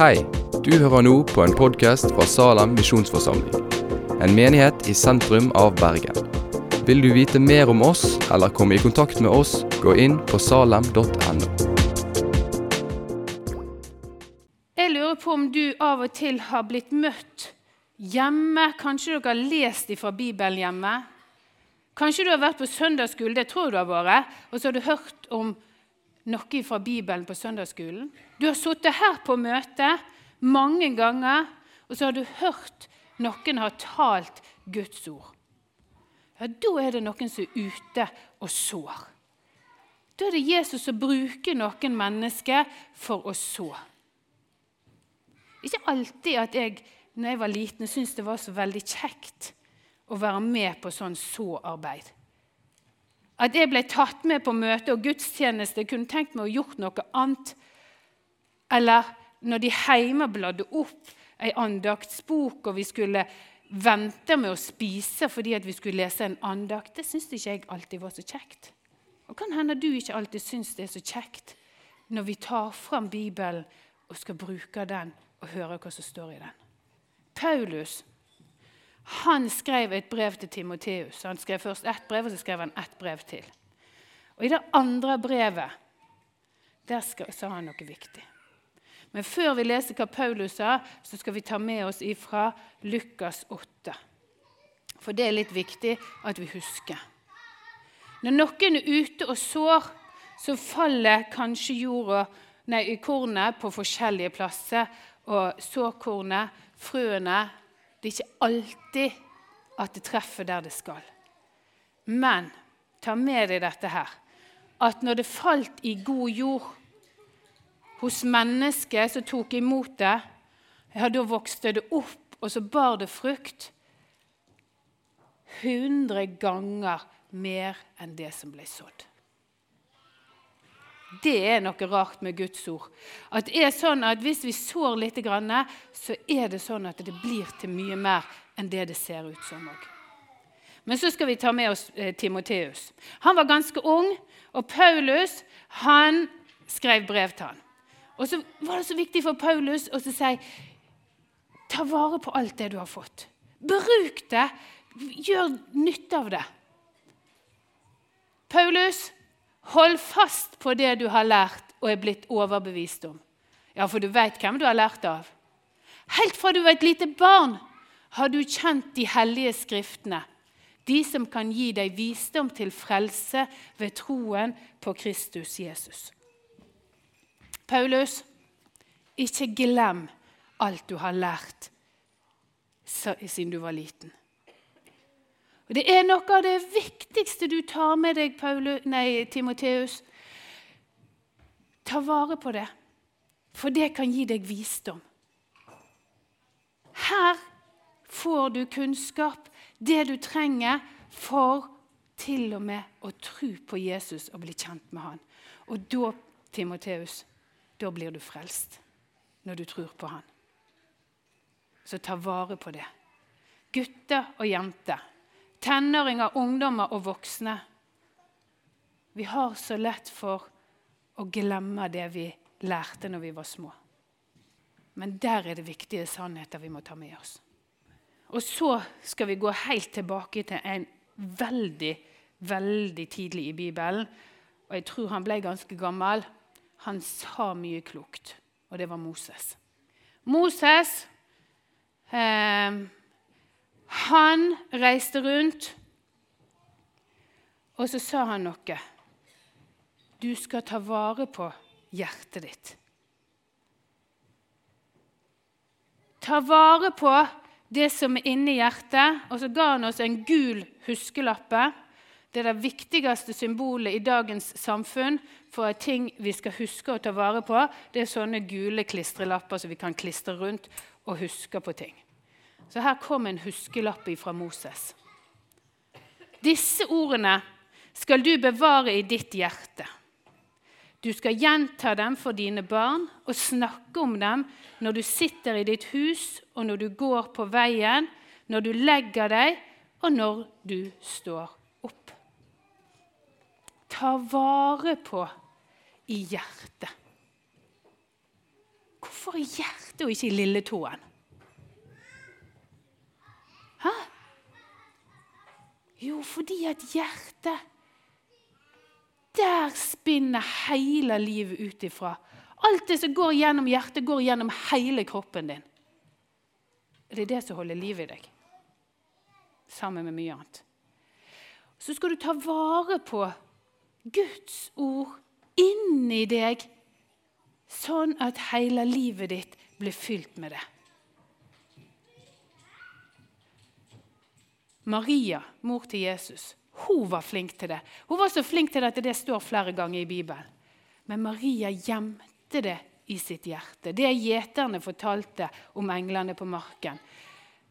Hei, du hører nå på en podkast fra Salem misjonsforsamling. En menighet i sentrum av Bergen. Vil du vite mer om oss eller komme i kontakt med oss, gå inn på salem.no. Jeg lurer på om du av og til har blitt møtt hjemme. Kanskje dere har lest fra Bibelen hjemme. Kanskje du har vært på søndagsskole, det tror du har vært, og så har du hørt om noe fra Bibelen på søndagsskolen. Du har sittet her på møte mange ganger, og så har du hørt noen har talt Guds ord. Ja, Da er det noen som er ute og sår. Da er det Jesus som bruker noen mennesker for å så. Ikke alltid at jeg når jeg var liten, syntes det var så veldig kjekt å være med på sånn så-arbeid. At jeg ble tatt med på møte og gudstjeneste, kunne tenkt meg å gjort noe annet. Eller når de hjemme bladde opp ei andaktsbok, og vi skulle vente med å spise fordi vi skulle lese en andakt, det syns ikke jeg alltid var så kjekt. Og kan hende du ikke alltid syns det er så kjekt når vi tar fram Bibelen og skal bruke den og høre hva som står i den. Paulus han skrev et brev til Timoteus. Han skrev først ett brev, og så skrev han ett brev til. Og I det andre brevet der sa han noe viktig. Men før vi leser hva Paulus sa, så skal vi ta med oss ifra Lukas 8. For det er litt viktig at vi husker. Når noen er ute og sår, så faller kanskje jorda, nei, kornet på forskjellige plasser. Og såkornet, frøene Det er ikke alltid at det treffer der det skal. Men ta med deg dette her. At når det falt i god jord hos mennesket som tok imot det, ja, da vokste det opp, og så bar det frukt. Hundre ganger mer enn det som ble sådd. Det er noe rart med Guds ord. At det er sånn at Hvis vi sår litt, så er det sånn at det blir til mye mer enn det det ser ut som. Men så skal vi ta med oss eh, Timoteus. Han var ganske ung, og Paulus han skrev brev til han. Og så var det så viktig for Paulus å si ta vare på alt det du har fått. Bruk det. Gjør nytte av det. Paulus, hold fast på det du har lært og er blitt overbevist om. Ja, for du veit hvem du har lært av. Helt fra du var et lite barn, har du kjent de hellige skriftene. De som kan gi deg visdom til frelse ved troen på Kristus Jesus. Paulus, ikke glem alt du har lært siden du var liten. Og Det er noe av det viktigste du tar med deg, Paulus, nei, Timoteus. Ta vare på det, for det kan gi deg visdom. Her får du kunnskap, det du trenger for til og med å tro på Jesus og bli kjent med han. Og da, Timoteus, da blir du frelst. Når du tror på han. Så ta vare på det. Gutter og jenter tenåringer, ungdommer og voksne. Vi har så lett for å glemme det vi lærte når vi var små. Men der er det viktige sannheter vi må ta med oss. Og så skal vi gå helt tilbake til en veldig, veldig tidlig i Bibelen. Og jeg tror han ble ganske gammel. Han sa mye klokt, og det var Moses. Moses eh, han reiste rundt, og så sa han noe. Du skal ta vare på hjertet ditt. Ta vare på det som er inni hjertet. Og så ga han oss en gul huskelappe. Det er det viktigste symbolet i dagens samfunn for ting vi skal huske å ta vare på. Det er sånne gule klistrelapper som vi kan klistre rundt og huske på ting. Så her kom en huskelapp fra Moses. Disse ordene skal du bevare i ditt hjerte. Du skal gjenta dem for dine barn og snakke om dem når du sitter i ditt hus, og når du går på veien, når du legger deg, og når du står opp. Ta vare på i hjertet. Hvorfor i hjertet og ikke i lilletåen? Jo, fordi at hjertet Der spinner hele livet ut ifra. Alt det som går gjennom hjertet, går gjennom hele kroppen din. Det er det som holder liv i deg, sammen med mye annet. Så skal du ta vare på Guds ord inni deg, sånn at hele livet ditt blir fylt med det. Maria, mor til Jesus, hun var flink til det. Hun var så flink til det at det står flere ganger i Bibelen. Men Maria gjemte det i sitt hjerte. Det gjeterne fortalte om englene på marken.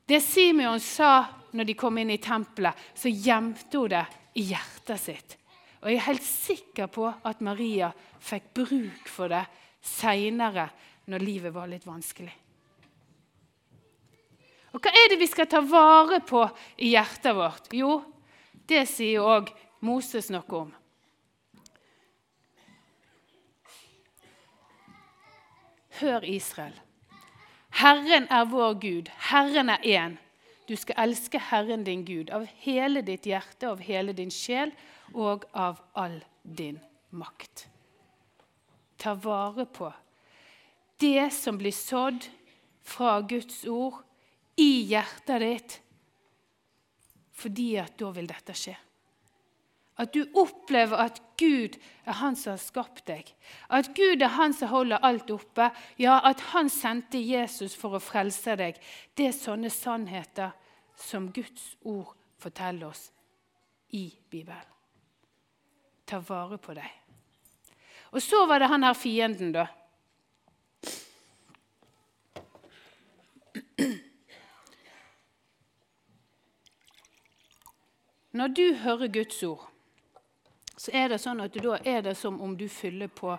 Det Simeon sa når de kom inn i tempelet, så gjemte hun det i hjertet sitt. Og jeg er helt sikker på at Maria fikk bruk for det seinere, når livet var litt vanskelig. Og hva er det vi skal ta vare på i hjertet vårt? Jo, det sier òg Moses noe om. Hør, Israel. Herren er vår Gud. Herren er én. Du skal elske Herren din Gud av hele ditt hjerte, av hele din sjel og av all din makt. Ta vare på det som blir sådd fra Guds ord i hjertet ditt, fordi at da vil dette skje. At du opplever at Gud er han som har skapt deg. At Gud er han som holder alt oppe. Ja, at han sendte Jesus for å frelse deg. Det er sånne sannheter som Guds ord forteller oss i Bibelen. Ta vare på deg. Og så var det han her fienden, da. Når du hører Guds ord, så er det sånn at da er det som om du fyller på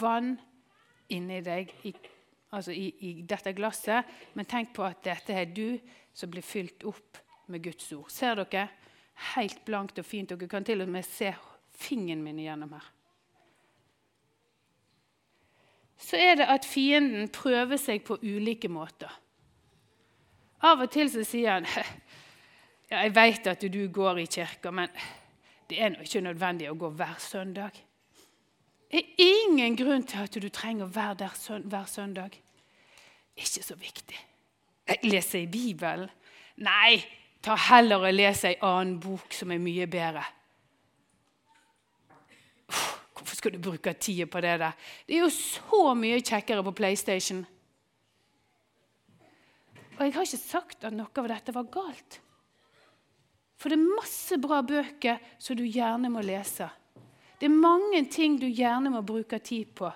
vann inni deg, i, altså i, i dette glasset. Men tenk på at dette er du som blir fylt opp med Guds ord. Ser dere? Helt blankt og fint. Dere kan til og med se fingeren min igjennom her. Så er det at fienden prøver seg på ulike måter. Av og til så sier han ja, 'Jeg vet at du går i kirka, men det er nå ikke nødvendig å gå hver søndag.' Det er ingen grunn til at du trenger å være der hver søndag. Ikke så viktig. Jeg leser i Bibelen. Nei, ta heller og les ei annen bok som er mye bedre. Hvorfor skal du bruke tida på det der? Det er jo så mye kjekkere på PlayStation. Og jeg har ikke sagt at noe av dette var galt. For det er masse bra bøker som du gjerne må lese. Det er mange ting du gjerne må bruke tid på.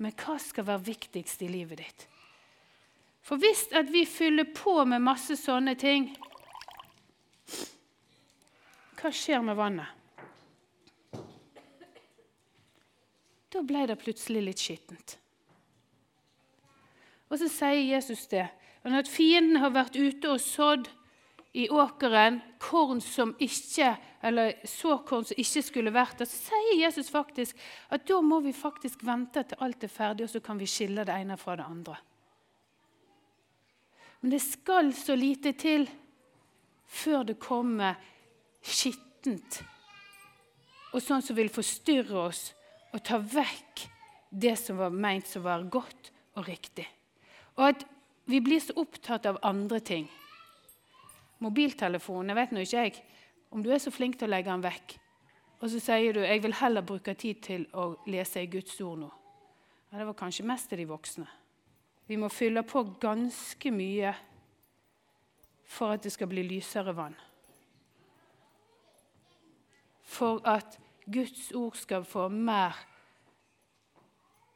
Men hva skal være viktigst i livet ditt? For hvis at vi fyller på med masse sånne ting Hva skjer med vannet? Da ble det plutselig litt skittent. Og så sier Jesus det. Når fienden har vært ute og sådd i åkeren korn som ikke, eller såkorn som ikke skulle vært der, sier Jesus faktisk at da må vi faktisk vente til alt er ferdig, og så kan vi skille det ene fra det andre. Men det skal så lite til før det kommer skittent og sånn som vil forstyrre oss og ta vekk det som var meint som var godt og riktig. Og at vi blir så opptatt av andre ting. Mobiltelefonen jeg vet nå ikke jeg, om du er så flink til å legge den vekk, og så sier du jeg vil heller bruke tid til å lese i Guds ord nå. Ja, det var kanskje mest til de voksne. Vi må fylle på ganske mye for at det skal bli lysere vann. For at Guds ord skal få mer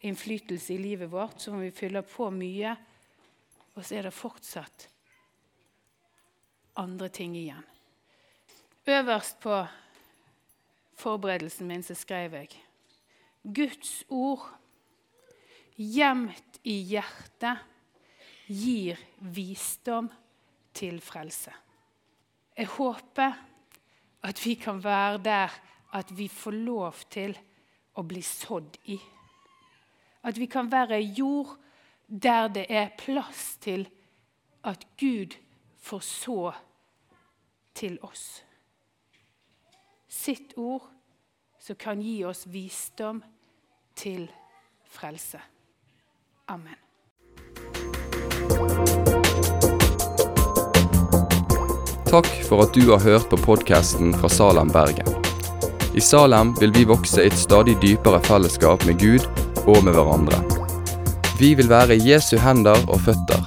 innflytelse i livet vårt, så må vi fylle på mye, og så er det fortsatt andre ting igjen. Øverst på forberedelsen min så skrev jeg Guds ord gjemt i hjertet gir visdom til frelse. Jeg håper at vi kan være der at vi får lov til å bli sådd i. At vi kan være jord der det er plass til at Gud får så til oss. Sitt ord som kan gi oss visdom til frelse. Amen. Takk for at du har hørt på podkasten fra Salem, Bergen. I Salem vil vi vokse i et stadig dypere fellesskap med Gud og med hverandre. Vi vil være Jesu hender og føtter,